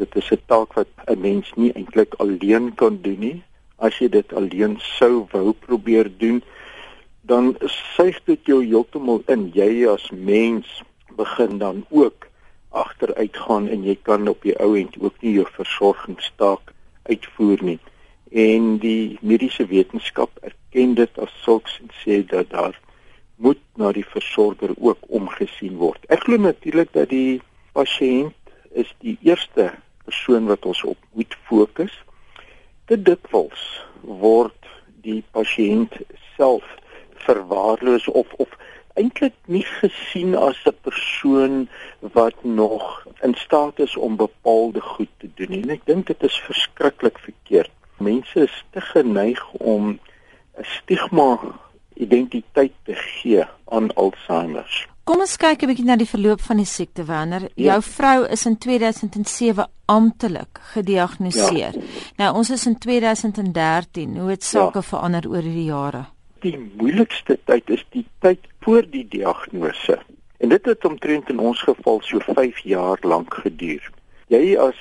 Dit is 'n taak wat 'n mens nie eintlik alleen kan doen nie. As jy dit alleen sou wou probeer doen, dan suig dit jou heeltemal in. Jy as mens begin dan ook agteruit gaan en jy kan op die ou end ook nie jou versorgingstaak uitvoer nie. En die mediese wetenskap erken dit as sulks en sê dat daar moet na die versorger ook omgesien word. Ek glo natuurlik dat die pasiënt is die eerste persoon wat ons op moet fokus. Dit dikwels word die pasiënt self verwaarloos of of eintlik nie gesien as 'n persoon wat nog in staat is om bepaalde goed te doen nie. En ek dink dit is verskriklik verkeerd. Mense is te geneig om 'n stigma identiteit te gee aan Alzheimer. Kom ons kyk 'n bietjie na die verloop van die siekte wanneer ja. jou vrou is in 2007 amptelik gediagnoseer. Ja. Nou ons is in 2013. Hoe het sake ja. verander oor die jare? Die moeilikste tyd is die tyd voor die diagnose. En dit het omtrent in ons geval so 5 jaar lank geduur. Jy as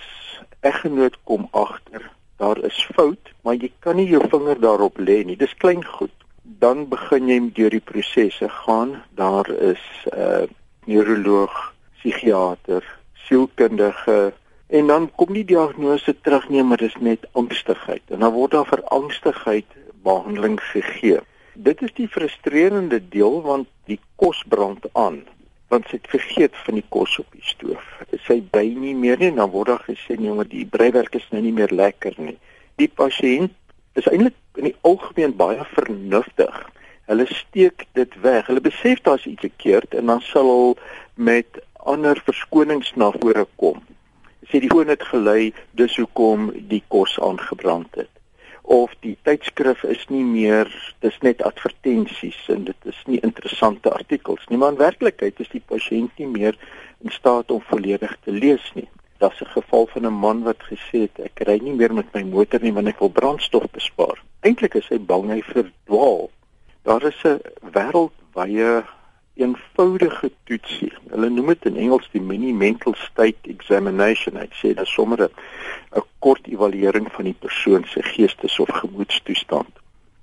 eggenoot kom agter, daar is fout, maar jy kan nie jou vinger daarop lê nie. Dis klein goed dan begin jy deur die prosesse gaan. Daar is 'n uh, neuroloog, psigiater, sielkundige en dan kom die diagnose terug nee, maar dis net angstigheid. En dan word daar vir angstigheid behandeling gegee. Dit is die frustrerende deel want die kos brand aan want sy het vergeet van die kos op die stoof. Sy by nie meer nie, dan word daar gesê nee, maar die breiwerk is nou nie meer lekker nie. Die pasiënt is eintlik in die algemeen baie vernuftig. Hulle steek dit weg. Hulle besef daar's iets verkeerd en dan sal hulle met ander verskonings na vore kom. Sê die foon het gelei dis hoekom die kos aangebrand het. Of die tydskrif is nie meer dis net advertensies en dit is nie interessante artikels nie, maar in werklikheid is die pasiënt nie meer in staat om volledig te lees nie. Daar's 'n geval van 'n man wat gesê het ek ry nie meer met my motor nie want ek wil brandstof bespaar. Eintlik is hy bang hy verdwaal. Daar is 'n wêreldwye eenvoudige toetsie. Hulle noem dit in Engels die mini mental state examination. Dit sê dat sommer 'n kort evaluering van die persoon se geestes of gemoedstoestand.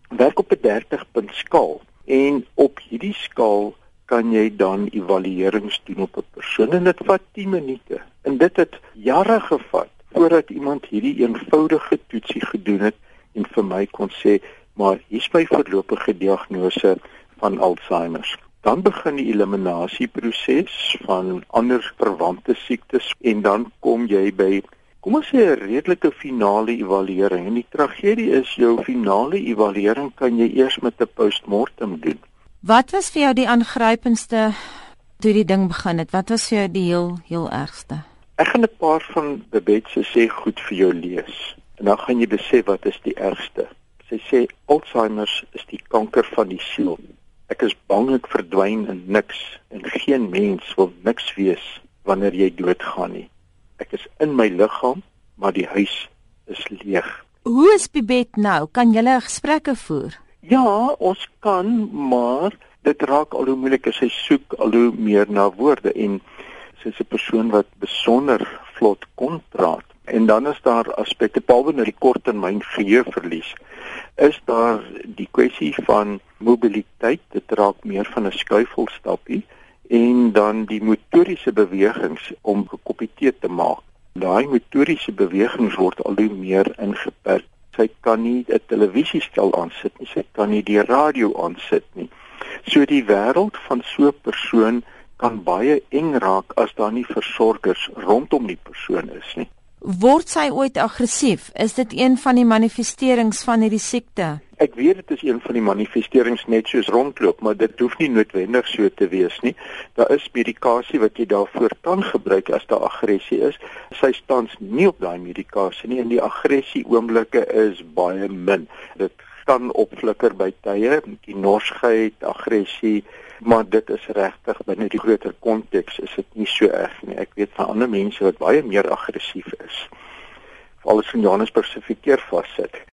Werk op 'n 30 punt skaal en op hierdie skaal kan jy dan evaluerings doen op 'n persoon en dit vat 10 minute. En dit het jare gevat voordat iemand hierdie eenvoudige toetsie gedoen het en vir my kon sê, maar hier's my voorlopige diagnose van Alzheimer. Dan begin die eliminasieproses van ander verwante siektes en dan kom jy by kom ons sê 'n redelike finale evaluering. En die tragedie is jou finale evaluering kan jy eers met 'n postmortem doen. Wat was vir jou die aangrypendste toe die ding begin het? Wat was vir jou die heel heel ergste? Ek gaan 'n paar van Babette se sê goed vir jou lees. En dan gaan jy besef wat is die ergste. Sy sê Alzheimer is die kanker van die siel. Ek is bang ek verdwyn in niks en geen mens wil niks wees wanneer jy doodgaan nie. Ek is in my liggaam, maar die huis is leeg. Hoe is Babette nou? Kan julle gesprekke voer? Ja, ons kan, maar dit raak al hoe moeiliker. Sy soek al hoe meer na woorde en sy is 'n persoon wat besonder vlot kon praat. En dan is daar aspekte behalwe nou die korttermyn geheueverlies. Is daar die kwessie van mobiliteit, dit raak meer van 'n skuifelstappie en dan die motoriese bewegings om gekopieer te maak. Daai motoriese bewegings word al hoe meer ingeperk sy kan nie 'n televisiestel aansit nie, sy kan nie die radio aansit nie. So die wêreld van so 'n persoon kan baie eng raak as daar nie versorgers rondom die persoon is nie. Word sy ooit aggressief? Is dit een van die manifesterings van hierdie siekte? Ek weet dit is een van die manifesterings net soos rondloop, maar dit hoef nie noodwendig so te wees nie. Daar is medikasie wat jy daarvoor kan gebruik as daar aggressie is. Sy staan nie op daai medikasie nie en die aggressie oomblikke is baie min. Dit kan opflikker by tye, die norsheid, aggressie, maar dit is regtig binne die groter konteks is dit nie so erg nie. Ek weet van ander mense wat baie meer aggressief is. Alles in Johannesburg se verkeer vassit.